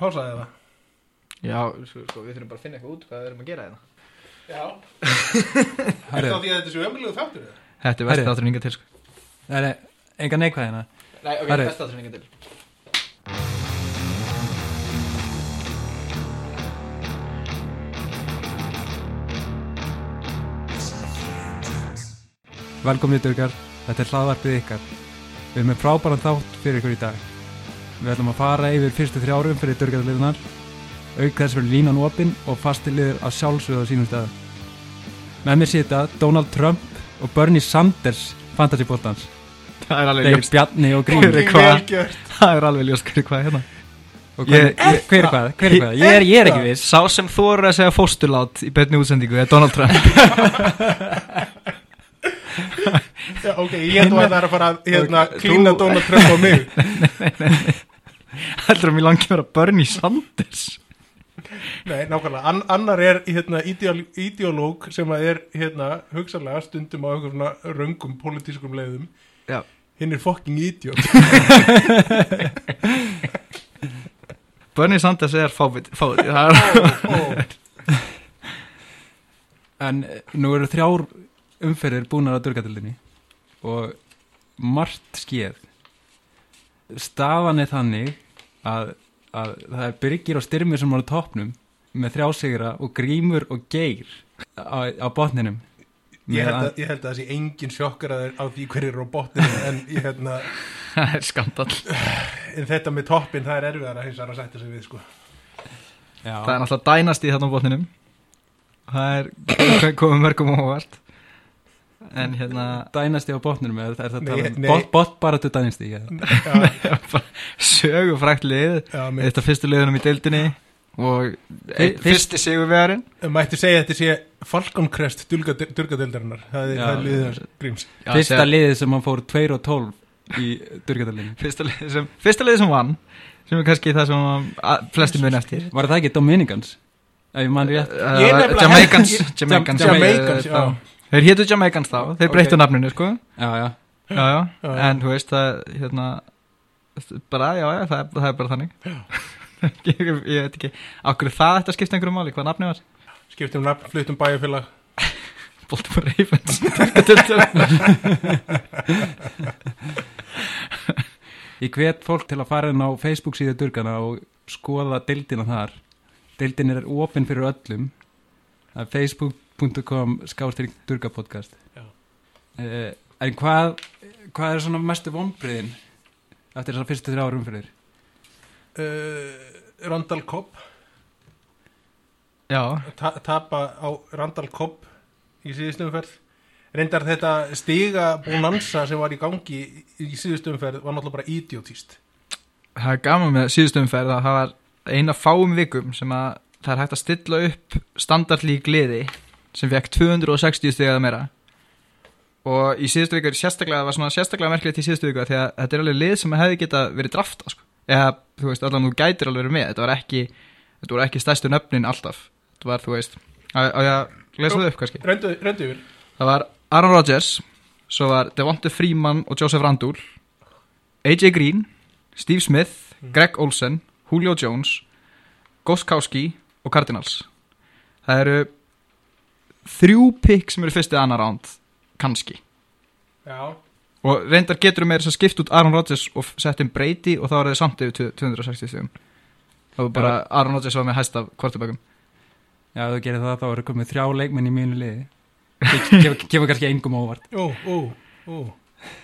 pásaði það. Já, sko, sko, við þurfum bara að finna eitthvað út hvað við erum að gera hérna. Já. Er Herri, það því að þetta er svo ömulegu þáttur eða? Þetta er átturinn inga til sko. það er enga neikvæðina Nei, ok, átturinn inga til. Velkomnið Durgar, þetta er hlaðvarpið ykkar. Við erum með frábæran þátt fyrir ykkur í dag Við ætlum að fara yfir fyrstu þrjárum fyrir Durgarliðunar Auk þess fyrir línan opinn og fastiliður að sjálfsögða sínum stað. Með mér sita Donald Trump og Bernie Sanders fantasybóltans Það er alveg Þeir ljóst. Bjarni og er gert. Það er alveg ljóst hverju hvað er hérna. Og hver, er hvað? Hver er hvað? Ég er, ég er ekki viss. Sá sem þóra að segja fósturlát í beinni útsendingu er Donald Trump. Já, ok, ég held að það er að fara að hérna, klína þú- Donald Trump á mig Heldur að mér langi að vera Bernie Sanders. Nei, nákvæmlega, An annar er hérna, ideol ideológ sem að er hérna, hugsanlega stundum á einhver svona röngum pólitískum leiðum. Já. Hinn er fucking idiot. Bernie Sanders er fávit Fávit er Ó, En eh, nú eru þrjár umferðir búnar á Durgatildinni og margt skeð staðan er þannig að, að það er byrgir og styrmir sem eru á toppnum með þrjásigra og grímur og geir á, á botninum. Ég, held að- að, ég held að það sé engin sjokkar að þeir á því hverju er á botninu en, ég, hérna, Það er skandal en þetta með toppin það er erfiðar að hins vegar að sætta sig við sko. Já, Það er náttúrulega dænast í þarna á botninum. Það er komið mörgum á óvart En hérna dænasti á botninum er, er það Nei, tala um? bot, bot bara til dænasti ja. Já, Sögufrækt lið. Af fyrstu liðunum í deildinni Og Fyrst- fyrsti sigurvegarinn. Mætti segja að þetta sé Falcon Crest durgadeildarinnar það er, er liðið gríms. Fyrsta liðið sem hann fór 2 og 12 í Durgatildinni fyrsta liðið sem, fyrsta liðið sem vann Sem er kannski það sem flestir mun eftir. Var það ekki Dominicans? Nefnilega- Jamaicans. Jamaicans, Þá. Þeir hétu Jamaicans þá Þeir breyttu Ok. nafninu sko Já, já já, já. En þú veist að hérna, bara, já, já, það, er- það er bara þannig ég, ég veit ekki Akkur það þetta skipta einhverju máli, hvað nafni var? skiptum nafn, fluttum bæjarfélag Baltimore Ravens Ég hvet fólk til að fara inn á Facebook síðu Durgana og skoða deildina þar. Deildin er opinn fyrir öllum. Það er facebook.com skástrík Durgapodcast. Já. Uh, en hvað, hvað er svona mestu vonbriðin eftir þessar fyrstu þrjá árum fyrir? uh, Randall Cobb Já, ta tapa á Randall Cobb í síðustu umferð reyndar þetta stiga bonanza sem var í gangi í, í síðustu umferð var náttúrulega bara idiotíst það er gaman með síðustu umferð að það var eina fáum vikum sem að það er hægt að stilla upp standardlík liði sem fekk 260 stig eða meira. Og í síðustu viku sérstaklega, það var svona sérstaklega merkilegt í síðustu viku því að þetta er alveg lið sem hefði geta verið drafta sko. eða þú veist, allan þú gætir alveg verið með. Þetta var ekki, þetta voru ekki stærstu nöfnin alltaf, þetta var þú veist á ég að lesa það upp kannski. Reyndu, reyndu yfir. Það var Aaron Rodgers svo var Devonta Freeman og Joseph Randall AJ Green Steve Smith, Greg Olsen Julio Jones Goskowski og Cardinals. Það eru þrjú pikk sem eru fyrstu annar ránd kannski. Já, og reyndar getur meira þess að skipta út Aaron Rodgers og sett um Brady og þá er það samt yfir 260 stegum það var bara Aaron Rodgers var með hæst af kvartabökum Já, ef þú gerir það þá eru komið þrjá leikmenn í mínu liði. Gefa kannski engum óvart. ó, ó, ó.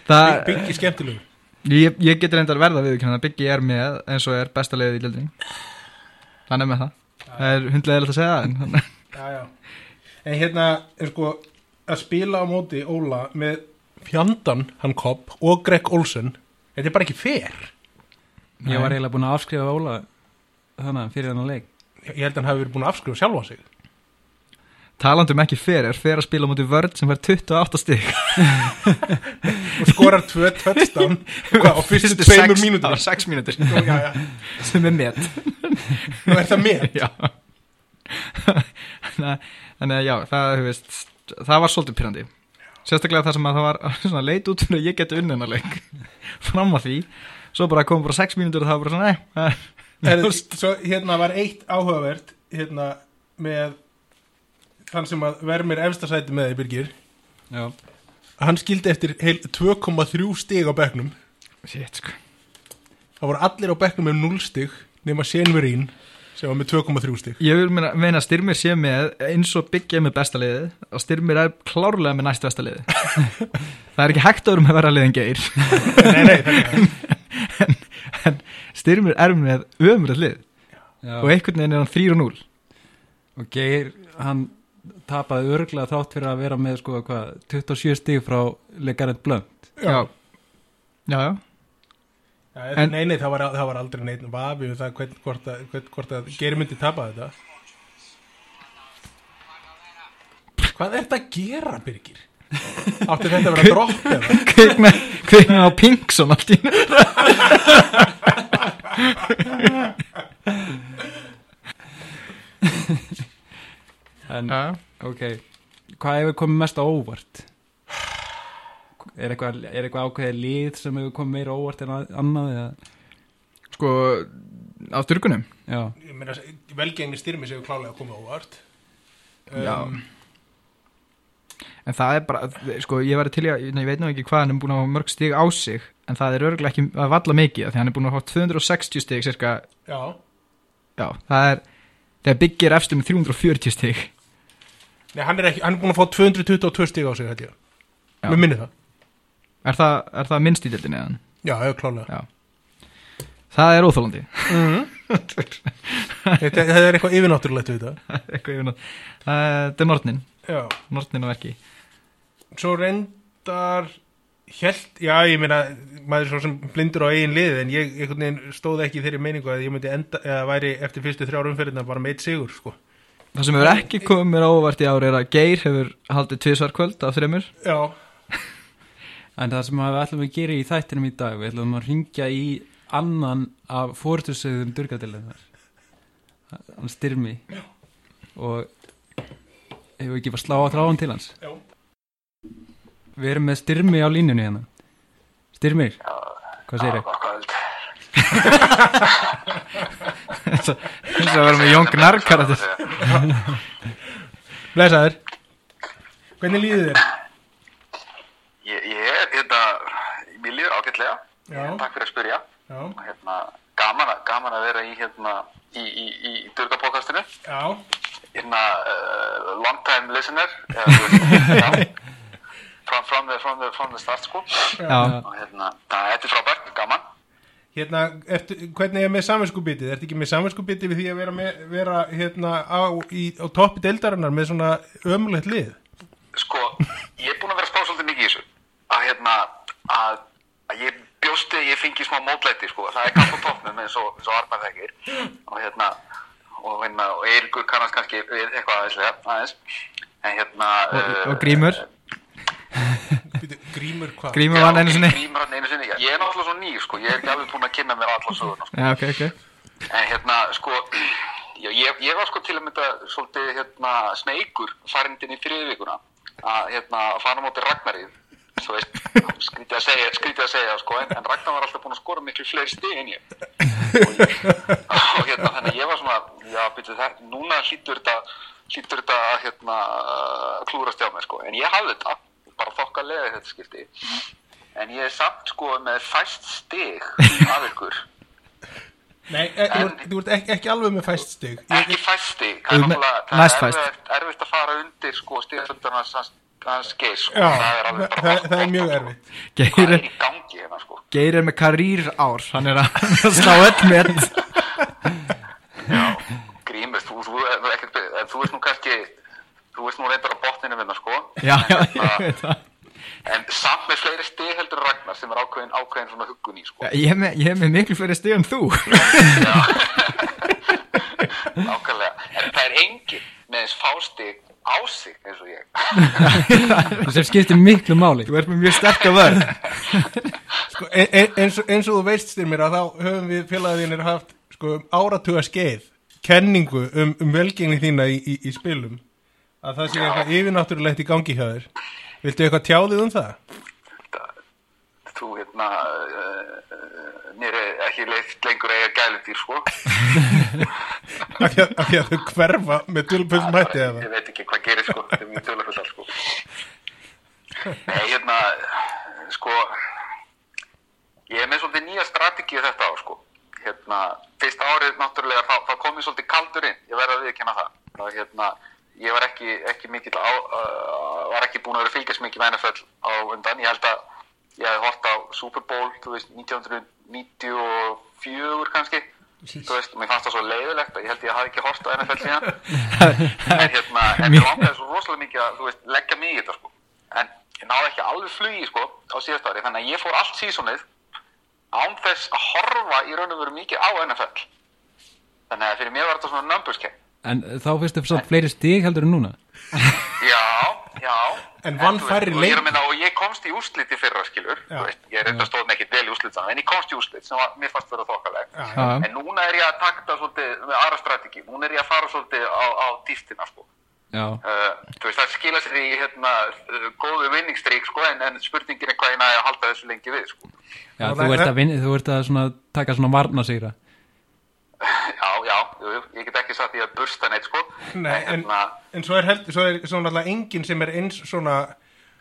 Það, byggi skemmtilegu ég, ég getur reyndar verða við að Biggi er með eins og er besta leiðið í lildin hann er með það. Það er hundlega að segja það já, já en hérna er sko að spila á móti Óla með fjandan hann Cobb og Greg Olsen. Þetta er bara ekki fer Ég var eiginlega búin að afskrifa Óla þannig fyrir þennan leik. ég held að hann hafi verið búin að afskrifa sjálfa sig. Talandum ekki fer er fer að spila á móti vörð sem fær 28 stig? Og skorar tvö touchdown. Hvað, á fyrstu tveimur mínútur 6 mínútur. Já, já, sem er met. Nú er það með já þannig að já það, veist, það var svolítið pyrrandi sérstaklega það sem að það var svona leit út fyrir að ég geti unnina leik. Fram að því. Svo bara kom bara 6 mínútur og það var bara svona nei, Herðu, svo hérna var eitt áhugavert hérna með þann sem að vermir efstasæti með því Birgir. Já, hann skildi eftir heil 2,3 stig á bekknum. Shit, sko. Það voru allir á bekknum með 0 stig nema Senverín sem var með 2,3 stig. Ég vil meina, meina að styrmir sé með eins og byggja með besta liðið og styrmir er klárlega með næst besta liðið. Það er ekki hægt að vera með verra lið en geir. Nei, nei, það er en styrmir er með ömurð lið. Já. og einhvern veginn er hann 3 og 0 og Geir, hann tapaði örglega þátt fyrir að vera með sko, hvað, 27 stig frá Legarent Blunt. Já, já, já. En- nei, nei, það var, það var aldrei neitt vafi um það hvern, hvort að, hvern, að Geir myndi tapa þetta Hvað er þetta að gera, Birgir? Átti þetta að vera dropp eða? Kveikna, kveikna á Pinkson allt í einu. en ok, hvað hefur komið mest á óvart? Er eitthvað, er eitthvað ákveðið lið sem hefur komið meira óvart en að- annað eða? Sko, á styrkunum? Velgengni styrmi séu klálega að koma óvart. Já. um, En það er bara, sko, ég væri til í að, ég veit nú ekki hvað hann er búin að hafa mörg stig á sig en það er örgulega ekki að valla mikið af því hann er búin að hafa 260 stig cirka, Já, já, það er þegar byggir efstu með 340 stig. Nei, hann er, ekki, hann er búin að fá 222 stig á sig, held ég. Mér minni það Er það, er það minnst í dildinni eðan? Já, já, klálega Já. Það er óþólandi mm. þetta, þetta er eitthvað yfirnáttúrulegt við þetta. Eitthvað yfir nátt Þetta er Nortnin, Já, Nortnin og verki svo reyndar Hjælt, já, ég meina maður er svo sem blindur á eigin lið en ég stóð ekki þeirri meiningu að ég myndi enda, eða væri eftir fyrstu þrjár umferðina bara meitt sigur, sko. Það sem hefur ekki komið mér á óvart í ári er að Geir hefur haldið tvisvar kvöld af þreymur Já, en það sem við ætlum að gera í þættinum í dag, við ætlum að ringja í annan af fórtursögðum durgadiliðar hann styrmi Já. og hefur ekki bara slá á þráðan til hans Já. Við erum með styrmi á línunni hérna Styrmir, hvað segir þið? Þess að vera með Jón Gnarkar blessaður Hvernig líður þér? Ég, ég er, hérna, mér líður ágætlega, Já. takk fyrir að spyrja. Já, Og Hérna, gaman, að- gaman að vera í, hérna, í, í, í Durga-podcastinu. já, Hérna, uh, long time listener, já, from, from, the, from, the, from the start, sko. Já, Og hérna, það þetta er frábært, gaman. hérna, ertu, hvernig er með samvinskubitið? Ertu ekki með samvinskubitið við því að vera, með, vera hérna, á, í, á toppi deildarinnar með svona ömulegt lið? Sko, ég er búin að vera að spá svolítið mikið í þessu. Að, hérna, að, að ég bjósti, ég fengi smá mótlæti, sko. Það er kannski á toppnum eins og, og Arnar þekkir. Og hérna, og, hérna, og Eiríkur kannast kannski við eitthvað aðeinslega, aðeins. En hérna... og, og Grímur Býtu, Grímur hvað? Grímur vann einu sinni Grímur hann einu sinni. Ég er náttúrulega svo nýr, sko. Ég er ekki alveg búin að kynna mér alla söguna, sko. Já, ok, ok En hérna, sko, já, ég, ég var sko til að mynda svolítið, hérna, sneikur farindin í þriðvíkuna að, hérna, að fara móti Ragnarið, þú veist, skrítið að segja, skrítið að segja, sko, en, en Ragnar var alltaf búin að skora miklu fleiri stig en ég. Og, og hérna, þannig ég var svona, já, byrju, það, núna hlýtur þetta, hlýtur þetta, hérna, klúrast hjá mér, sko, en ég hafði þetta, bara þokkalega í þetta skipti. En ég er samt, sko, með fæst stig af ykkur. Nei, e, þú, ert- þú ert ekki, ekki alveg með fæst stig. Ég, ekki fæsti Þú ert það er, er fæst. erfitt, að fara undir sko, stíðasöldarnas hans, geir sko. já, það er, það, það er mjög erfitt. Geir hvað er, í gangi hérna sko. Geir er með karýr ár Hann er að slá öll með grímur, þú, þú, þú, þú veist nú kannski þú veist nú reyndar á botninu minna sko. Já, já, en, ég veit það. en samt með fleiri stig heldur Ragnar sem er ákveðin, ákveðin svona huggun í sko. Ég er með, ég er með miklu fyrir stig en þú. Ákveðlega, en það er engin með eins fástig á sig eins og ég. Sem skiptir miklu máli. Þú ert með mjög sterka vörð Sko, e, e, eins, og- eins og þú veist styrmir að þá höfum við félagðinir haft sko, áratuga skeið kenningu um, um velgengni þína í, í, í spilum. Að það sé eitthvað yfirnáttúrulegt í gangi hjá þér. Viltu eitthvað tjáðið um það? Það- þú þú hérna uh, uh, mér er ekki leitt lengur eiga gælutýr sko. Af því að þau hverfa með dölupöldum hætti eða? ég veit ekki hvað gerir sko. Þetta er mjög dölupöldal sko. Nei hérna sko ég er með svolítið nýja strategið þetta á sko. Hérna fyrst árið náttúrulega það, það komið svolítið kaldur inn. Ég verði að viðkjöna það. Það hérna ég var ekki, ekki mikið á, uh, var ekki búin að vera fylgjast mikið með NFL á undan, ég held að ég hef hort á Super Bowl veist, 1900 94 kannski. Þú veist, mér fannst það svo leiðilegt að ég held ég að hafi ekki horta NFL síðan. En hérna, en ég langaði svo rosalega mikið að, þú veist, leggja mig í þetta sko. En ég náði ekki alveg flugi sko á síðast ári, þannig að ég fór allt sísonið ánþess að horfa í raun og veru mikið á NFL þannig að fyrir mér var þetta svona numbers game En þá finnst þau fyrir svona fleiri stík heldur en núna? Já já. En vann færri og leik- meina, og ég komst í úrslit í fyrra skilur. Veist, Ég er reynda stóð ekki vel í úrslit saman, En ég komst í úrslit sem var, mér fannst vera þokkaleg. En núna er ég að takta svolítið með aðra strategi Núna er ég að fara svolítið á, á dýftina sko. Já, uh, Þú veist, það skila sér í hérna, uh, góðu vinningstrík sko, en, en spurningin er hvað ég næði að halda þessu lengi við sko. já Og þú ert að, vinna, þú ert að svona, taka svona varna sigra Já, já, jú, ég get ekki sagt því að bursta neitt sko. Nei, en, hérna, en svo er, held, svo er svo náttúrulega enginn sem er eins svona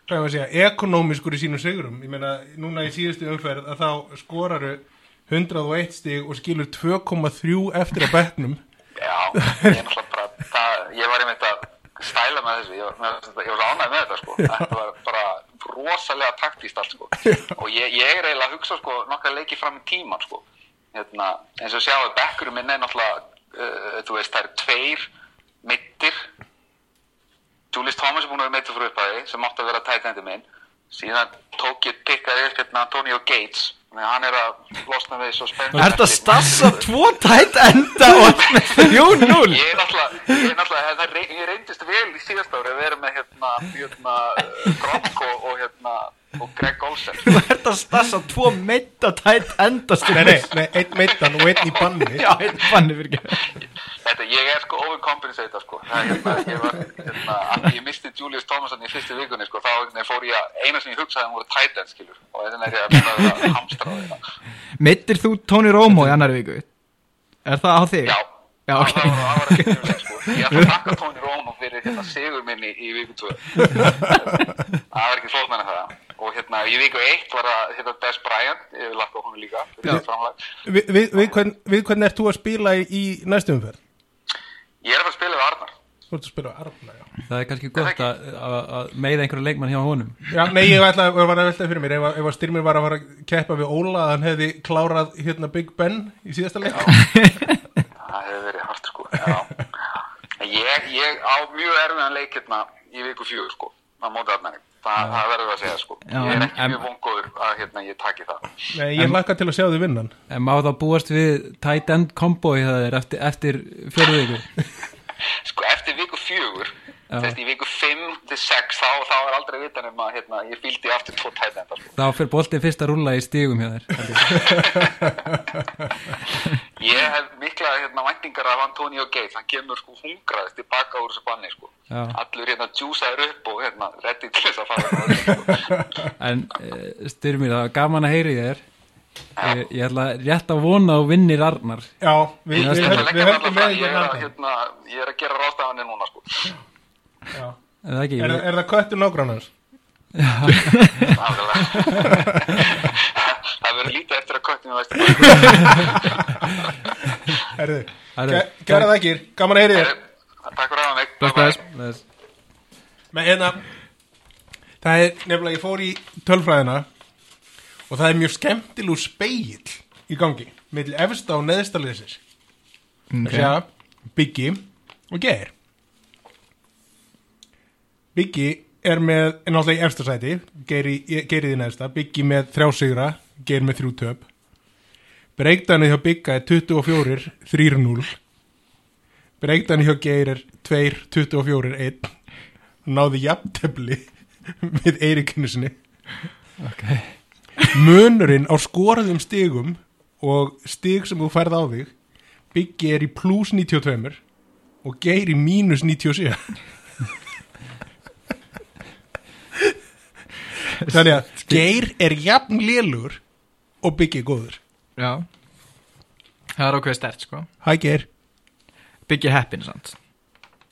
hvað ég að segja, ekonomískur í sínum sigurum. Ég meina, núna í síðustu umferð að þá skoraru 101 stig og skilur 2,3 eftir að bekknum. Já, ég er náttúrulega bara, það, ég var einmitt að stæla með þessu, ég var, var svo ánægð með þetta sko, þetta var bara rosalega taktíst allt sko, og ég, ég er eiginlega að hugsa sko nokkað leiki fram í tíman sko, hérna, eins og sjáu bekkurum minn er náttúrulega, uh, þú veist, það eru tveir mittir, Julius Thomas er búin að vera meittur fyrir upphæði sem átti að vera tætendi minn. Síðan tók ég pikkaði upp hérna Antonio Gates þannig að hann er að losna við svo spennt Er þetta stassa tvo tætt enda og með 3-0? Ég er náttúrulega, ég það reyndist vel í síðast ári að vera með hérna, hérna, uh, Gronk og, og hérna, og Greg Olsen. Þú ert að stassa tvo meita tætt enda nei, nei, nei, einn meittan og einn í banni Já, einn banni fyrir ekki Þetta, ég er sko overcompensata, sko. Það er hérna, ég var, hérna, af því ég misti Julius Thomason í fyrstu vikunni, sko, þá hérna, fór ég að, eina sem ég hugsaði um voru tight ends, skilur, og þannig er ég að að að hamstra á þetta. Meittir þú Tony Romo í annari viku? Er það á þig? Já, Já, ok. það, var, var ekki mjög sko. Ég ætla að þakka Tony Romo fyrir hérna sigur minni í viku 2. það var ekki flóknar en það. Og hérna í viku 1 var það hérna Des Bryant, ég vil lakka honum líka fyrir þetta framlag. Vi, við, við, hvern, við hvern ert þú að spila í, í næstu umferð? Ég er að fara að spila við Arnar. Þú ert að spila á Arna, já Það er kannski gott að, að, að meiða einhverju leikmann hjá honum Já, nei, ég var að velta fyrir mér ef, ef að styrmir var að fara að keppa við Óla að hann hefði klárað hérna Big Ben í síðasta leik Það hefur verið hart sko. Já. En Ég, ég á mjög erfiðan leik hérna í viku 4 sko. á móti Arnari. Þa, það verður að segja sko. Já, ég er en- ekki mjög vongóður að hérna, ég taki það. Nei, ég lakka til að sjá þið vinnan En má þá búast við tight end combo í það er eftir, eftir fjóru viku Sko eftir viku 4 Þess, í viku 5 til 6 þá, þá er aldrei vitan um að hérna, ég fylgdi aftur tvo tætenda sko. Þá fyrir boltið fyrst að rúlla í stígum hjá þér ég. Hef mikla hérna, væntingar af Antonio Gates hann kemur sko hungraðist tilbaka úr þessu banni sko. Allur hérna djúsaður upp og hérna reddi til þess að fara sko. En uh, styrmir, það var gaman að heyri þér ég, ég ætla rétt að vona og vinnir Arnar Já, við, Ég við, Ég við, að er, að, Arna hérna, ég er að gera rástafanir núna sko. Já. Er það ekki? Er, er það köttur nágrannars? Nákvæmlega. það verður lítið eftir að köttinu veist Herðu, Gerða þakkir, gaman að heyri þér Takk fyrir að hafa mig Bless, Bye bye. bless. Bless. Men hérna Það er nefnilega, ég fór í tölfræðina og það er mjög skemmtilegu speill í gangi millir efsta og neðsta liðsins Ok. okay. Biggi og Geir Biggi er með er náttúrulega í efsta sæti Geir í, neðsta Biggi með þrjá sigra, Geir með þrjú töp. Breykdani hjá Bigga er 24 3-0 Breykdani hjá Geir er 2 24 1 náði jafntefli við Eirikinu sinni. Ok. munurinn á skoraðum stigum og stig sem þú færð á þig Biggi er í plus 92 og Geir í mínus 97 þannig að Geir er jafn lélugur og Biggi góður. Já. Það er ákveðið stert sko. Hæ Geir. Biggi heppin sant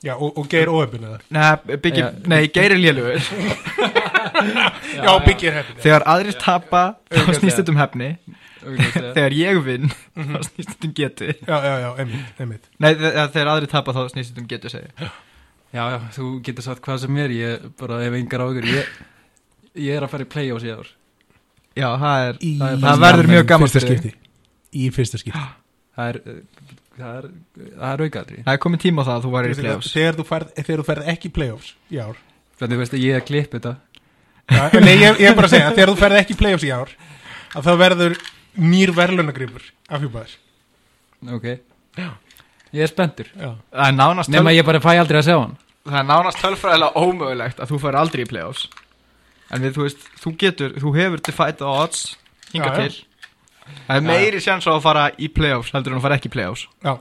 Já, og, og Geir óöfin eða? Nei, Biggi, Já. nei, Geir er lélugur. Já, Biggi er heppin Þegar aðrir tapa þá snýst þetta um hefni Augljóslega. Þegar ég vinn þá snýst þetta um getu. Já, já, já, einmitt, einmitt. Nei, þe- þegar aðrir tapa þá snýst þetta um getu segja Já, já, þú getur sagt hvað sem er Ég bara hef engar águr ég, ég er að fara í play-offs í ár. Já, það er Í Það er það verður mjög gaman fyrsta skipti. Í fyrsta skipti. Það er, það er, það er aukaðri Það er komið tíma á það að þú væri í playoffs. þegar þú ferð, þegar þú ferð ekki í playoffs í ár. Þannig þú veist að ég er klipp þetta. Já, Nei, ég, ég er bara að segja, þegar þú ferð ekki í playoffs í ár að þá verður nýr verðlunagripur afhjúpaður Ok. Ég er spenntur. Já, Það er nánast, Nefn töl, að ég bara fæ aldrei að sjá hann. Það er nánast tölfræðilega ómögulegt að þú færi aldrei í playoffs En við, þú veist, þú getur, þú hefur til fight the odds hinga til. Það er meiri sjans á að fara í playoffs heldur en að fara ekki í playoffs. Já,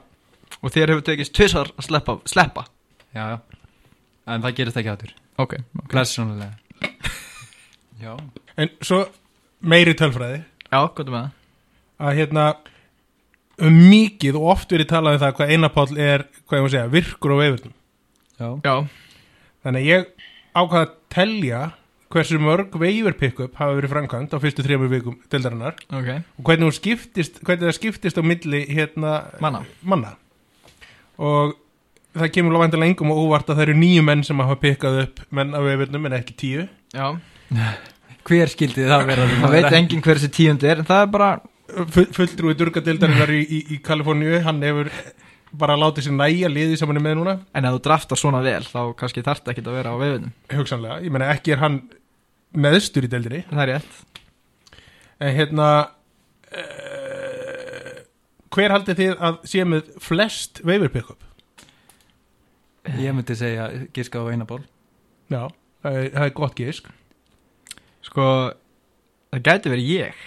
Og þér hefur tekist tvisar að sleppa, sleppa. Já, já. En það gerist ekki áttur Ok, okay. Blessunlega Já. En svo meiri tölfræði. Já, gott með það? Að hérna um mikið og oft verið talað um það hvað einapáll er, hvað ég má segja, virkur á veifurnum Já. Já, þannig að ég ákvaða að telja hversu mörg veifur pick-up hafa verið framkvæmt á fyrstu þremur vikum dildarinnar ok. Og hvernig, skiptist, hvernig það skiptist á milli hérna Manna. manna. og það kemur lofæntilega engum og óvart að það eru nýju menn sem hafa pickað upp menn á veifurnum en ekki tíu. Já, Hver skildi það vera? Það veit enginn hver þessi tíundi er En það er bara, Full, fulltrúi durgadildarinnar í, í, í Kaliforníu hann hefur bara látið sér næja liði sem hann er með núna. En ef þú draftar svona vel Þá kannski þarf þetta ekki að vera á vefinum hugsanlega, ég meina ekki er hann neðstur í deildinni. Það er rétt. En hérna uh, hver haldið þið að sé með flest veifur pick-up? Ég myndi segja giska á eina ból Já, það er, það er gott gísk Sko, það gæti verið ég.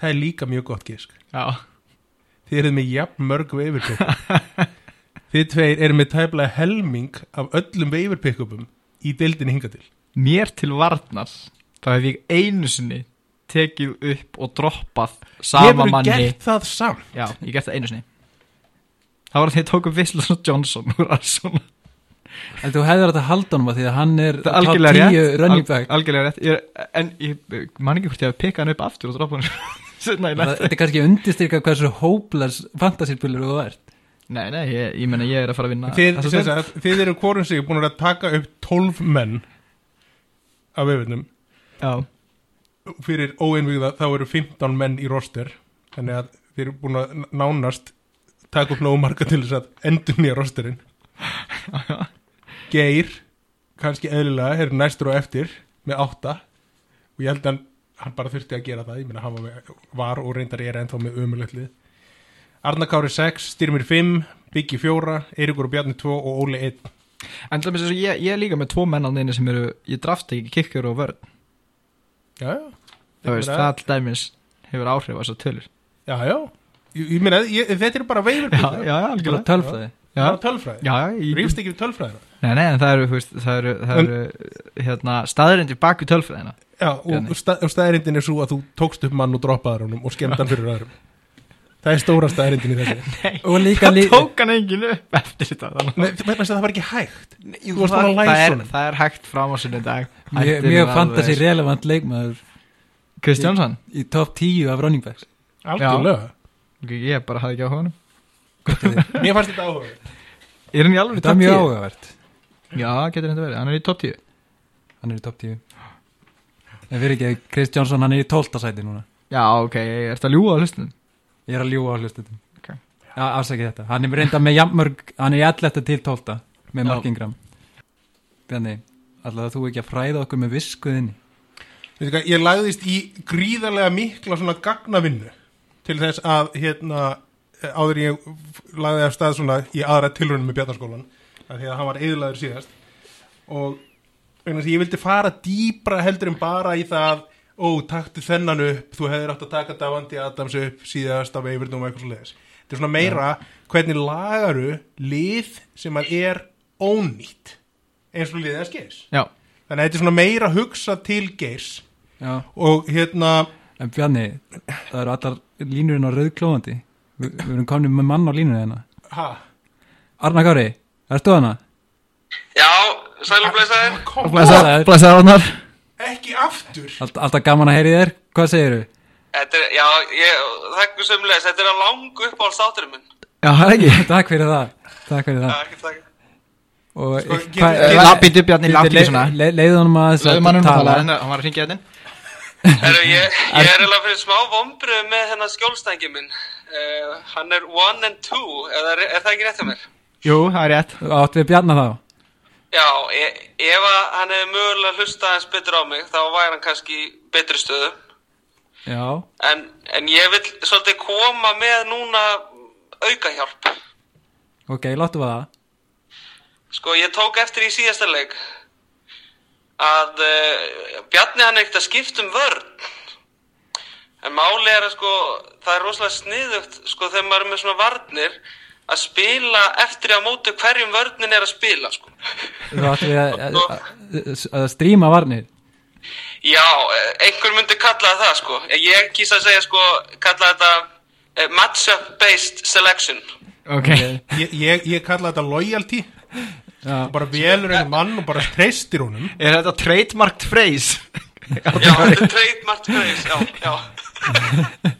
Það er líka mjög gott gísk Já. Þið eruð með jafn mörg veifur pick-up. Þið tveir eru með tæplega helming af öllum veifur pick-upum í deildinni hinga til Mér til varnar Það hef ég einu sinni tekið upp og droppað sama Hefurðu manni. gert það samt? Já, ég gert það einu sinni. Það var að þeir tóku Visslas og Johnson úr Arizona En þú hefður þetta halda honum að því að hann er Það er algjörlega top 10 rétt. running Al- back. Algjörlega rétt. Ég, En ég man ekki hvort ég hef pikkað hann upp aftur og droppað hann í Það-. Þetta er kannski undirstyrka hversu hopeless fantasyspilur þú ert. Nei, nei, ég, ég menna ég er að fara að vinna þið, þið eru hvorum sig búin að taka upp 12 menn af veifurnum Já, fyrir óeinvíða þá eru 15 menn í roster þannig að þið eru búin að nánast taka upp nógu marga til þess að endur nýja rosterinn. Geir kannski eðlilega er næstur og eftir með 8 og ég held að hann, hann bara þurfti að gera það. Ég meina hann var, með, var og reyndar er ennþá með umulöflið Arnakári 6, Styrmir 5 Biggi 4, Eiríkur og Bjarni 2 og Óli 1 en til dæmis eins og ég, ég er líka með tvo menn á neina sem eru Ég drafta ekki kikkjur og vörn. Já, já. Það veist, það til dæmis hefur áhrif á þessar tölur. Já, já, ég, ég meina, ég, þetta er bara veifur Já, já, algjörlega. Tölfræði. Já, tölfræði, já, já ég, rífst ekki við tölfræðina. Nei, nei, en það eru, veist, það eru, það eru hérna, staðurindir bak við tölfræðina. Já, og, stað, og staðirindin er svo að þú tókst upp mann og droppaður honum og skemmt hann fyrir öðrum Það er stóra staðirindin í þessu. Og líka lí... tók hann engin upp eftir þetta. Nei, að það var ekki hægt. Jú, það, að það, er, það er hægt fram á sinni dag Mjög, mjög fantasy relevant leikmaður Kristjánsson? í top 10 af running backs. Algjörlega. Ég bara hafði ekki á honum. Mér fannst þetta áhuga Er hann í alveg Þetta er mjög áhugavert. Já, getur þetta verið, hann er í top 10 Hann er í top 10 En fyrir ekki, Chris Johnson hann er í 12. sæti núna. Já, ok, er þetta ljúa á hlustunum? Ég er að ljúga á hlustutum Ok. Já, afsækja þetta Hann er reynda með jafnmörg Hann er í 11. til 12. með Já. Mark Ingram Þannig, alltaf þú ekki að fræða okkur með viskuðinni Veistu hvað, Ég lagðist í gríðarlega mikla svona gagnavinnu til þess að hérna áður en ég lagði af stað svona í aðra tilraunum með Bjarnaskólan af því að hann var eðlaður síðast og ég vildi fara dýbra heldur en bara í það ó, taktu þennan upp, þú hefðir átt að taka Davandi Adams upp síðast af Eivernum og eitthvað svo leiðis. Þetta er svona meira hvernig lagaru lið sem er ónýtt eins og liðið að skeiðis Já, þannig að þetta er svona meira hugsa til geirs Já, og hérna en Bjarni, það eru allar línurinn á rauðklóðandi. Vi, við erum komin með mann á línurinn hérna. ha, Arna Kári, ertu hana? Já, sælum blæsaðir. kom, Blessaður. Blessaður Arnar ekki aftur Allt, alltaf gaman að heyri þér, hvað segirðu? Þetta er, já, ég, þakku sömulegis, þetta er að langu upp á státurum minn. Já, það er ekki Takk fyrir það, takk fyrir það. ekki takk. Lappið Bjarni, láttu ekki svona le- le- Leiðu honum að tala, hann var að ringja þetta Herru, ég, ég er eiginlega fyrir smá vombrið með hennar skjólstængi minn. Uh, hann er one and two, er, er það ekki rétt hjá mér? Jú, það er rétt Áttu við Bjarna þá? Já, e ef að hann hefði mögulega hlustað eins betur á mig, þá væri hann kannski betri stöðu. Já, En, en ég vil svolítið koma með núna auka hjálp. ok, láttu við það. Sko, ég tók eftir í síðasta leik að uh, Bjarni hann er ekkert að skipta um vörn. En máli er að sko, það er rosalega sniðugt sko þegar maður er með svona varnir að spila eftir að mótu hverjum vörnin er að spila sko. Þú við að, að, að, stríma varnir. Já, eh, einhver myndi kalla það sko. Ég kýsa að segja sko, kalla þetta uh, matchup based selection. Ok ég, ég, ég kalla þetta loyalty Já, bara velur einu mann og bara treystir honum Er þetta trademarked phrase? Já, þetta er trademark phrase, já, já.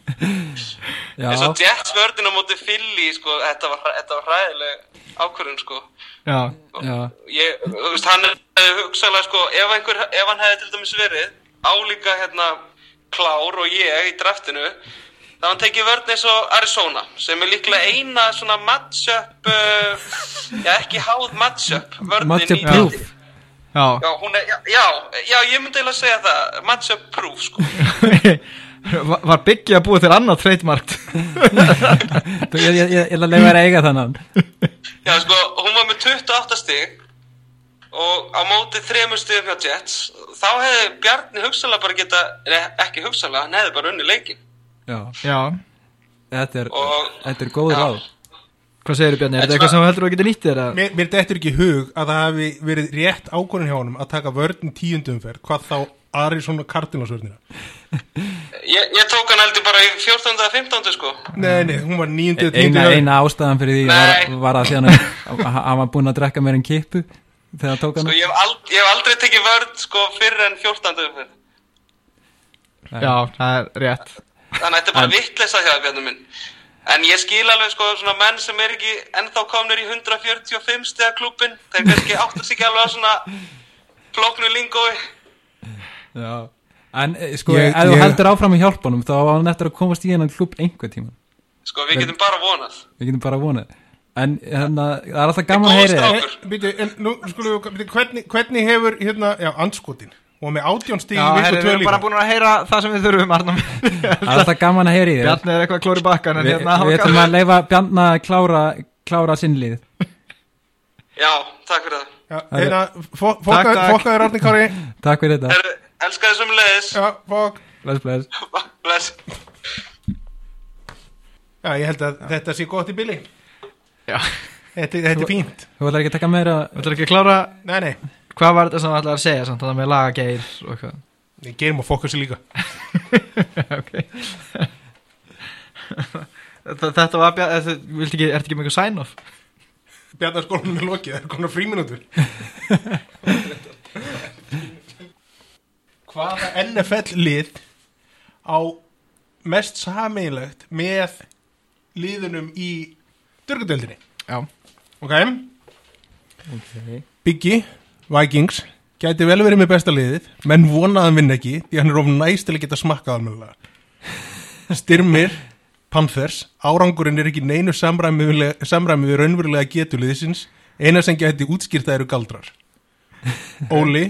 eins og Jets vörðin á móti Philly sko, þetta var, þetta var hræðileg ákvörðun sko. Já já, ég, veist, hann hugsaðlega sko, ef, einhver, ef hann hefði til dæmis verið álíka hérna klár og ég í draftinu þá hann tekið vörðin eins og Arizona sem er líklega eina svona matchup uh, já ekki háð matchup vörðin matchup í proof. Já. Já, er, ég myndi eiginlega segja það matchup proof sko Var- Var byggja að búa til annað Þú, ég, ég, ég, ég ætla að leiða þér eiga þannan. Já, sko, hún var með 28 stig og á móti þremur stigum hjá Jets þá hefði Bjarni hugsalega bara geta ekki hugsalega, hann hefði bara unni leikin Já, Já þetta er, og þetta er góð Já. ráð. Hvað segir Bjarni? Er þetta eitthvað sem þú heldur að geta nýtt þér? mér, mér dettur ekki í hug að það hafi verið rétt ákvörðin hjá honum að taka vörðin tíundumferð hvað þá Arizona Cardinals vörðina ég, ég tók hann heldur bara í 14. eða 15. sko nei, nei, hún var níundi og Eina, eina ástæðan fyrir því var, var að því hann að var búinn að drekka meir en kippu þegar hann tók hann. sko, ég, hef ald, ég hef aldrei tekið vörð sko fyrir en 14. umferð Já, það er rétt þannig að þetta er bara vitleisa hjá minn en ég skil alveg sko svona menn sem er ekki ennþá komnir í 145 stiga klúbin þeir kannski áttast ekki alveg á svona flóknu lingói Já. En eh, sko, Ég- ef þú ég- heldur áfram í hjálpunum þá var hann eftir að komast í hennan klub einhver tíma. sko við getum bara vonað Við getum bara vonað. En hérna, það er alltaf gaman að þér. Eh, Býtu, en nú skulum við, býtu, hvernig, hvernig hefur, hérna, já, andskotin og með átjón stíg Já, í viku herri, við erum bara búin að heyra það sem við þurfum. Það er alltaf gaman að heyri þér. Bjarni er eitthvað klóri bakkan en Vi, hérna við ætlum að leifa Bjarna að klára, klára sinnlið. já, takk fyrir það Já, hérna, Takk fyrir þetta. Herru, elskaði sem leiðis Já, fokk. Bless, bless. Bless. Já, ég held að þetta sé gott í bili. Já. Þetta, þetta er fínt. Þú ætlar ekki að taka meira Þú ætlar ekki að klára Nei, nei, Hvað var þetta sem þú ætlar að segja samt? Það með lagageir og eitthvað. Við gerum að fokka sér líka. Ok. Þetta þetta var bjart Þú vilt ekki, ert ekki með eitthvað sign-off? Bjarnarskólanum er lokið, það er konar fríminútur Hvaða NFL lið á mest sameinlegt með liðunum í dörgadeldinni Já. Ok, okay. Biggie, Vikings gæti vel verið með besta liðið menn vonaðan vinn ekki því hann er of næst til að geta smakkað almennilega. Styrmir, Panthers árangurinn er ekki neinu samræmi við, samræmi við raunverulega getuliðsins eina sem gæti útskýrta eru galdrar. Óli,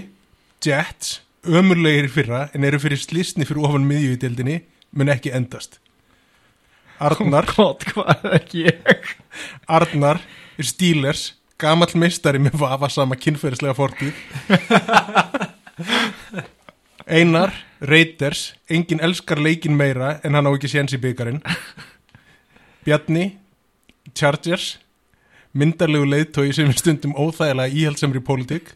Jets ömurlegir í fyrra en eru fyrir slisni fyrir ofan miðju í deildinni mun ekki endast. Arnar Gott, hvað er ég? Arnar er Steelers gamall meistari með vafasama kynferðislega fortíð. Einar Raiders, enginn elskar leikin meira en hann á ekki séns í byggarinn Bjarni Chargers myndarlegu leiðtói sem er stundum óþægilega íhaldsamri pólitík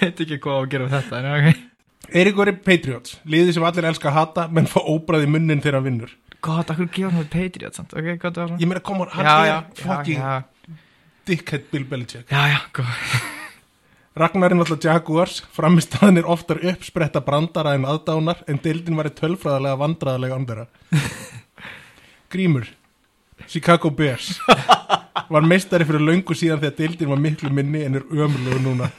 veit ekki hvað á að gera með þetta en ok. Eiríkur er Patriots, liðið sem allir elska að hata menn fá óbræði munnin þegar hann vinnur. Gott, akkur gefa hann með Patriot samt? Ok, gott Ég meina, koma, hann Já, er já, fucking já, dickhead Bill Belichick. Já, já, góð Ragnarinn alltaf Jaguars, framistaðan er oftar uppspretta brandara en aðdánar en deildin var í tölfræðalega vandræðalega andara. Grímur, Chicago Bears, var meistari fyrir löngu síðan þegar deildin var miklu minni en er ömurlegu núna.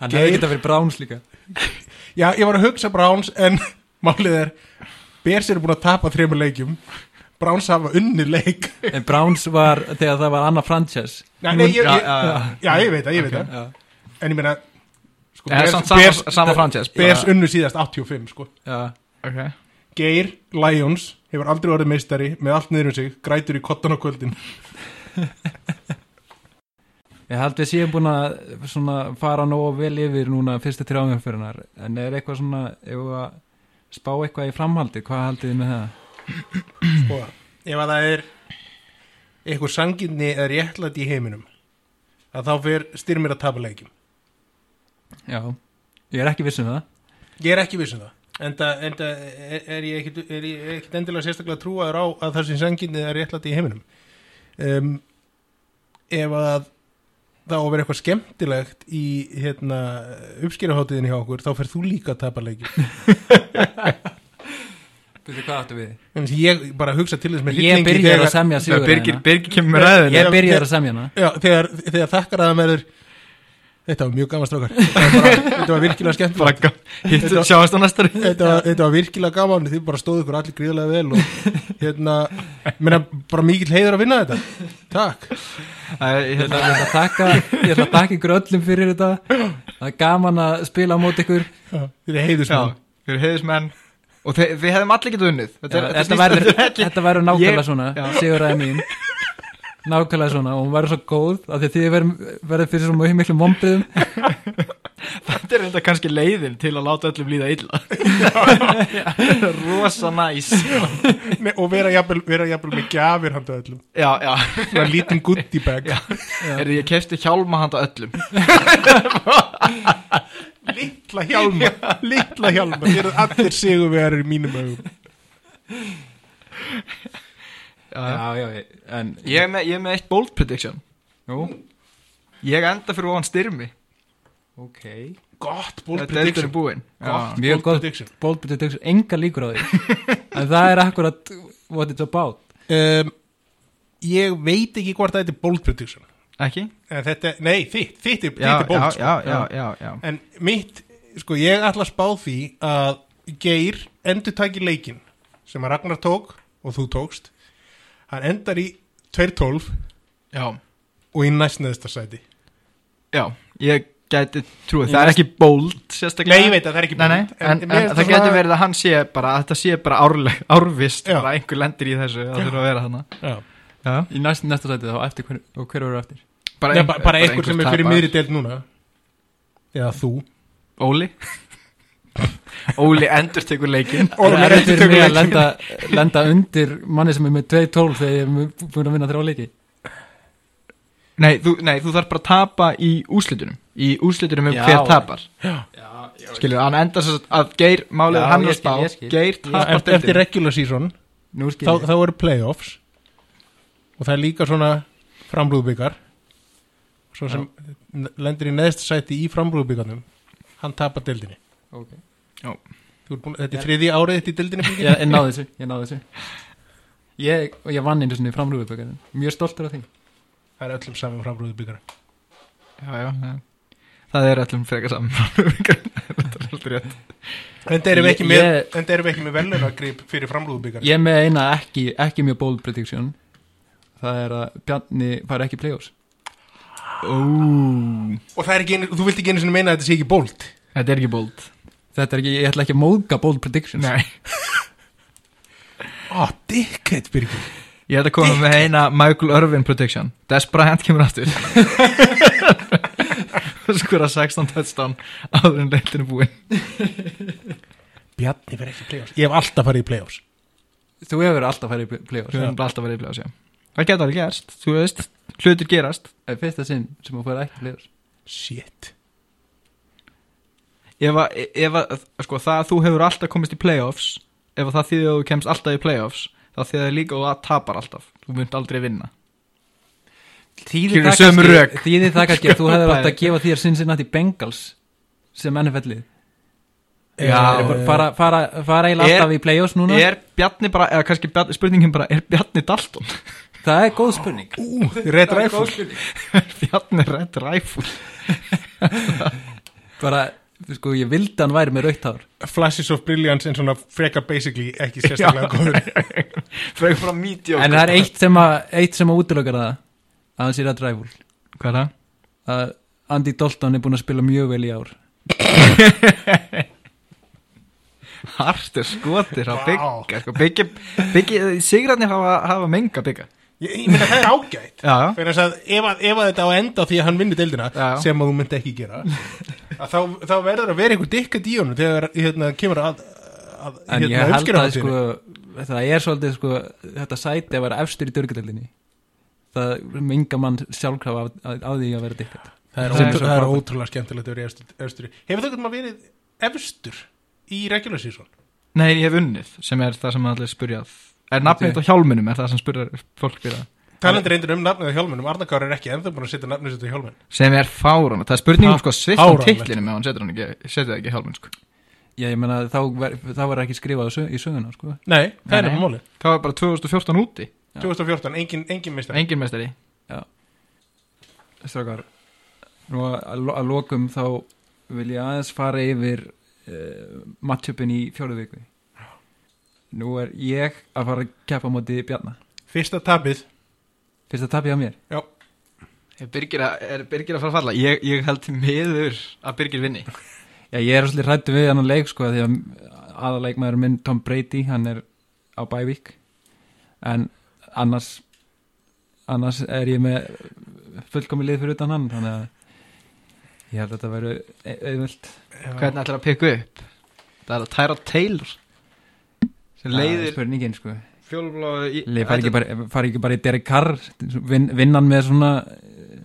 Hann hefði getað verið Browns líka Já, ég var að hugsa Browns en málið er, Bears eru búin að tapa þremur leikjum, Browns hafa unni leik. En Browns var þegar það var annað franchise Já, nei, ég, Já, ég, já, já. já, ég veit það, ég veit það. Já, En ég meina, sko, samt sama- sama franchise, bara- Bears unnu síðast 85, sko. já Ok Geir Lions hefur aldrei orðið meistari með allt niður um sig, grætur í kottan á kvöldin. Ég held við séum búin að svona, fara nógu vel yfir núna fyrstu þrjáumfyrirnar en er eitthvað svona ef við að spá eitthvað í framhaldi? Hvað haldið þið með það? sko, ef að það er eitthvað sanginni eða réttlætt í heiminum að þá fyrir styrmir að tapa leikjum. Já, ég er ekki viss um það. Ég er ekki viss um það enda, enda er, er ég er ég ekkit endilega sérstaklega trúaður á að það sem sanginni eða réttlætt í heiminum? Um, ef að það á að vera eitthvað skemmtilegt í hérna, uppskýraháttiðinni hjá okkur þá fyrir þú líka að tapa leikjum Byrju, hvað áttu við? En ég bara hugsa til þess með Ég hryllingi byrjar að semja sigur Birgir, Birgir kemur með ræðinu Ég byrjar að semja hana. Já, þegar, þegar þakkar að það meður Þetta var mjög gaman strákar. Þetta var, virkilega skemmt þetta, var, þetta var virkilega gaman. Þið bara stóðu ykkur allir gríðlega vel og hérna, meina, bara mikill heiður að vinna þetta. Takk. Ég ætla að þakka Ég ætla að þakka ykkur öllum fyrir þetta. Það er gaman að spila á móti ykkur. Þið er heiðusmenn Já, við erum heiðismenn Og þe við hefðum allir getið unnið. Þetta, er- verður er nákvæmlega Ég- svona. Sigur aðeins mín Nákvæmlega svona og hún verður svo góð af því að þið verður fyrir svo mjög miklum vombriðum Þetta er enda kannski leiðin til að láta öllum líða illa. Rosa næs. Nei, Og vera jafnvel, með gjafir handa öllum. Já, já. Svona lítinn goodie bag. Er ég kefti hjálma handa öllum. Littla hjálma. Littla hjálma. Þið eru allir sigurvegarir í mínum augum Já, já, en Ég er með, ég er með eitt bold prediction. Nú, Ég enda fyrir ofan styrmi. Ok. Gott bold Þetta er prediction búin Gott Mjög bold gott. prediction. bold prediction, enga líkur á því. En það er akkurat what it's about. Um, Ég veit ekki hvort það er bold prediction. Ekki? En þetta, nei, þitt, þitt er, Já, þitt er bold já, sko. já, já, já, já. En mitt, sko, ég ætla að spá því að Geir endur taki leikin sem að Ragnar tók og þú tókst hann endar í 2.12 Já, og í næstneðsta sæti já, ég gæti trúið, það er ekki bold sérstaklega Nei, ég veit að það er ekki Nei, nei, bold, en, en, finnst það getur verið að hann sé bara, að þetta sé bara árleg, árvist, Já. bara einhver lendir í þessu, það þurfa að vera þannig. Já. Já. í næst, næsta sæti þá eftir hver, og hver verður eftir Bara, Nei, ein- bara, bara einhver sem er fyrir miðri deild núna eða þú Óli. Óli endur tekur leikin. Óli er mig að leikinn. lenda, lenda undir manni sem er með 2-12 þegar ég er búin að vinna þrjá leiki Nei, þú, nei, þú þarf bara að tapa í úslitunum, í úslitunum um Já. hver tapar. já, Skilur, hann endar svo að Geir, málið Já, hann að spá. Geir Já, tapar eftir, eftir regular season þá, þá eru playoffs og það er líka svona framrúðbyggar svo sem lendir í neðst sæti í framrúðbyggarnum hann tapar deildinni okay. Þú ert búin, þetta er þriði árið þitt í deildinni Birgir? ég, náði þessu, ég náði þessu ég, og ég vann einu svona í framrúðubökkarinn mjög stoltur af því það er öllum saman framrúðbyggar Já, já, já. Það er öllum frekar saman. Þetta er alltaf rétt. en það erum við ekki með, en það erum við ekki með velunagrip fyrir framrúðbyggar ég með eina ekki, ekki mjög bold prediction það er að Bjarni fari ekki playoffs Ó. og það er ekki, einu- þú vilt ekki einu sinni meina að þetta sé ekki bold Þetta er ekki bold. Þetta er ekki, ég ætla ekki að móðga bold predictions. Nei. ó, dickhead Birgir. Ég ætla að koma með eina Michael Irvin prediction. Des Bryant kemur aftur. Skora 16 touchdown áður en leilinu búin. Bjarni verið ekki í playoffs. Ég hef alltaf farið í playoffs. Þú hefur alltaf farið í playoffs. Höfum bara alltaf verið í bljáðs, já. Það geta alveg gerst, þú veist hlutir gerast. Það er fyrsta sinn sem að fara ekki playoffs. Shit ef að, ef að sko, það að þú hefur alltaf komist í playoffs ef að það þýðir að þú kemst alltaf í playoffs þá þýðir líka að það tapar alltaf. Þú munt aldrei vinna. Þýðir það, það kannski að þú hefur átt að gefa þér Cincinnati Bengals sem NFL-lið Já. fara, fara, fara Er- alltaf í playoffs núna. er Bjarni bara, eða kannski Bjarni, spurningin bara er Bjarni Dalton? Það er góð spurning. Ú, Red Það Rifle góð spurning. Bjarni Red Rifle. Bara, sko, ég vildi að hann væri með rautt hár. Flashes of Brilliance en svona freka basically ekki sérstaklega góður. Frögg frá mediocre. En það er eitt sem að, eitt sem að útlökar það að hann sé að dræful hvað er það? að Andy Dalton er búin að spila mjög vel í ár. Hart er skotir á Vá. bygga sko, byggi, byggi, sigrarnir hafa, hafa menga bygga Ég, ég meina það er ágætt. Já, já, Fyrir að ef, að, ef að þetta á enda því að hann vinnur deildina Já. sem að þú myndi ekki gera að þá, þá verður að vera einhver dikkat í honum þegar hérna, kemur að, að En ég hérna, held að sko, það er svolítið sko, þetta sæti að vera efstur í dörgadeldinni það minga mann sjálfkrafa á, því að vera dikkat það er, Það er ótrúlega skemmtilegt að vera efstur, efstur Hefur það maður verið efstur í regular season? nei, ég hef unnið sem er það sem allir spurjað er nafnið á hjálminum, er það sem spurjar fólk spyrjað Talandi reyndir um nafnið á hjálmunum Arnakár er ekki ennþá búin að setja nafnið sitt á hjálmun sem er fáran, það er spurningum sko fáránlegt. titlinum ef hann setur hann ekki setur það ekki í hjálmin sko. Já, ég meina þá, ver, þá var ekki skrifað í söguna sko. Nei, það er ekki máli það var bara 2014 úti, Já. 2014, engin, engin mistar engin meistari. Strákar Nú að, að lo- að lokum þá vil ég aðeins fara yfir uh, matchupin í fjóruð viku Nú er ég að fara að keppa á móti Bjarna. Fyrsta tabið Fyrst að tapja á mér er Birgir að, er Birgir að fara að falla? Ég, ég held til miður að Birgir vinni. Já, ég er svolítið hrættu við hann leik sko því að aðaleikmaður minn Tom Brady hann er á bævík en annars annars er ég með fullkomi lið fyrir utan hann þannig að ég held að þetta væru auðvöld hvernig ætlar að pikka upp? Það er að Tyra Taylor leiðir spurningin sko. Leif fari ekki, bara, fari ekki bara í Derek Carr vin, vinnan með svona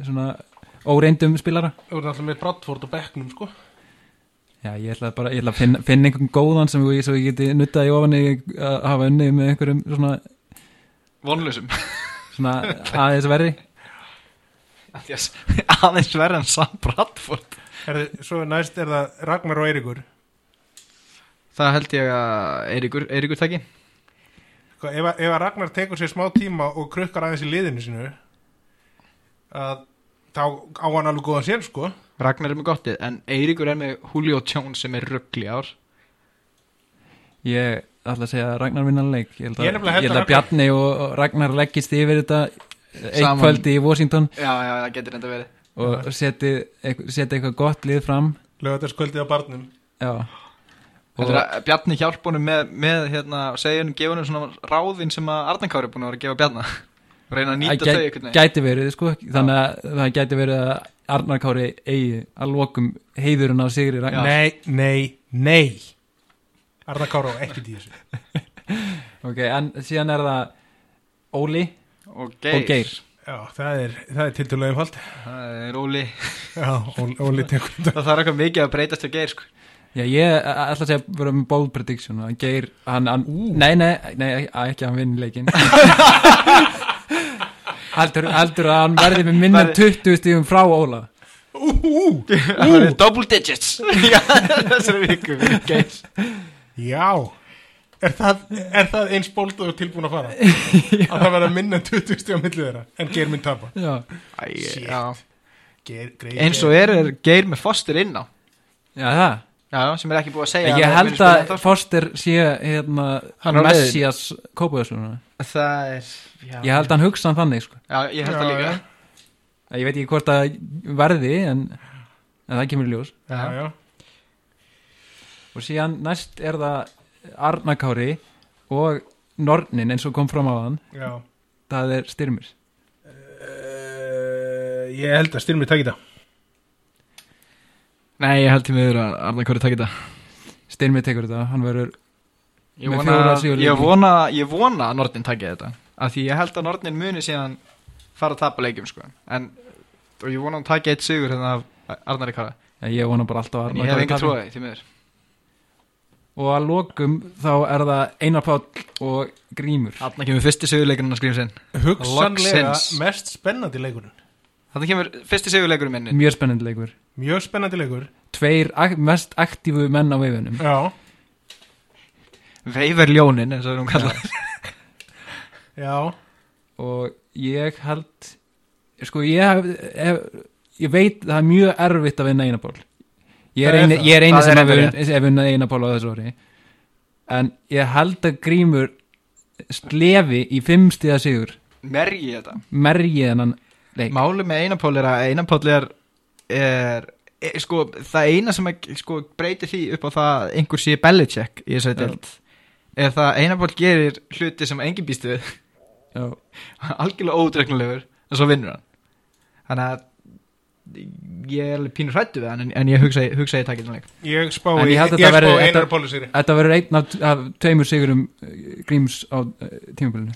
svona óreindum spilara? Þú ert alltaf með Bradford og Becknum sko. Já, ég ætla bara, ég ætla að finna, finna einhvern góðan sem ég, ég geti nuttað í ofanni að hafa unnið með einhverjum svona, vonlusum svona aðeins verði aðeins verður en Sam Bradford. Herði, Svo næst er það Ragnar og Eirikur það held ég að Eiríkur, Eiríkur taki. Sko, ef, að- ef að Ragnar tekur sér smá tíma og krukkar aðeins í liðinu sinu að þá á hann alveg góðan sér sko. Ragnar er með gottið en Eiríkur er með Julio Jones sem er ruggli ár. Ég ætla að segja að Ragnar vinnan leik. Ég held Ég að, held ég held að Bjarni og og Ragnar leggist yfir þetta eitt Saman. kvöldi í Washington. Já, já, það getur enda verið. Og seti, eitthvað- seti eitthvað gott lið fram. Lögataskvöldið á barnum. Já Bjarni hjálp honum með, með hérna, gefa honum svona ráðin sem að Arnar Kári er búin að vera að gefa Bjarna. Og reyna að Það nýta þau veginn. gæti verið sko þannig að það gæti verið að Arnar Kári eigi að lokum heiðurinn á Sigri Ragnar Nei, nei, nei. Arna Kára á ekkert í þessu. Ok, en síðan er það Óli og Geir, og Geir. Já, það er, það er tiltölu einfalt. Það er Óli. Já, Óli, Óli tekur það þarf eitthvað mikið að breytast til Geir sko. Já, ég ætla að segja bara með bold prediction að Geir, hann, hann nei, nei, nei, að ekki að hann vinni leikin heldur, heldur að hann verði með minna en 20 stífum frá Óla. Ú, ú, það er double digits. Já, þessari viku fyrir Geir. Já. Er það, er það eins bóld og tilbúin að fara? að það verða minna en 20 stíð á milli þeirra en Geir minn tapa. Já, Æ, já. Geir, greið, eins og er, er Geir með Foster inn á. Já það já, sem er ekki búið að segja Ég held að. Foster sé hérna. Messias Kópaðurssona það er já, Ég held að hann hugsa hann þannig sko. já, ég held Já, að líka. já. Ég veit ekki hvort að verði en, en það kemur í ljós. Já, já. og síðan næst er það Arnakári og Nornin eins og kom fram á hann Já. Það er styrmir. Uh, Ég held að styrmið takk í það nei, ég held til miður að Arnar Kári takk þetta. Styrmir tekur þetta, hann verður ég vona, ég vona ég vona að Nordin takki þetta af því ég held að Nornin muni síðan fara að tapa leikjum sko. en og ég vona að hún taki eitt sigur hérna af Arnari Kara Já, ég vona bara alltaf að en ég hef enga trúið því miður. Og að lokum þá er það Einar Páll og Grímur. Þarna kemur fyrsti sigurleikurinn að skrifa sinn. Hugsanlega Loksins. mest spennandi leikurinn Þarna kemur fyrsti sigurleikurinn minni Mjög spennandi leikur. Mjög spennandi leikur. Tveir ak mest aktífu menn á veifunum já, Veifar ljónin eins og hún kallar já, Og ég held Sko ég hef, hef Ég veit það er mjög erfitt að vinna Einar Pál Ég er eini, ég er eini sem er vunnið Einar Pál á þessu ári. En ég held að Grímur slefi í fimm stíða sigur. Mergi þetta. Merji þennan leik Máli með Einapól er að Einapól er, er, er sko, það eina sem að, sko, breytir því upp á það að einhver sé Belichick í þessari deild er það að Einapól gerir hluti sem engin býst við. Algjörlega ódregnulegur en svo vinnur hann. Þannig að ég er alveg pínur hrættu við hann en, en ég hugsa, hugsa ég takk eitthvað leik. Ég spá ég ég, ég þetta spá verði- einar þetta- pólisýri Þetta verður einn af, af tveimur sigurum uh, Gríms á uh, tímabilinu.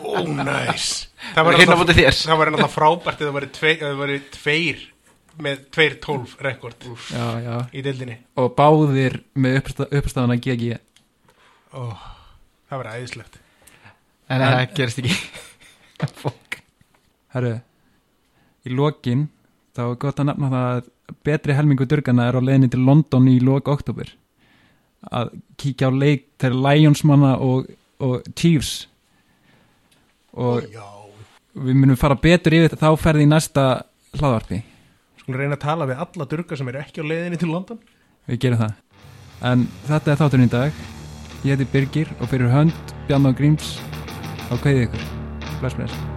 Ó, næs. Það var alltaf, bútið þér. það var alltaf frábært það væri tveir með tveir tólf rekord Já, já í deildinni. Og báðir með uppstafana GG ó, það var æðislegt. En það gerist ekki. Herru Í lokin Þá er gott að nefna það að betri helmingu durgana er á leiðinni til London í lok oktober að kíkja á leik til Lionsmanna og, og Chiefs. Og við munum fara betur yfir þá ferði í næsta hlaðvarpi. Skulum reyna að tala við alla durga sem eru ekki á leiðinni til London. Við gerum það. En þetta er þátturinn í dag. Ég heiti Birgir og fyrir hönd Bjarnar Gríms á kveðið ykkur. Bless bless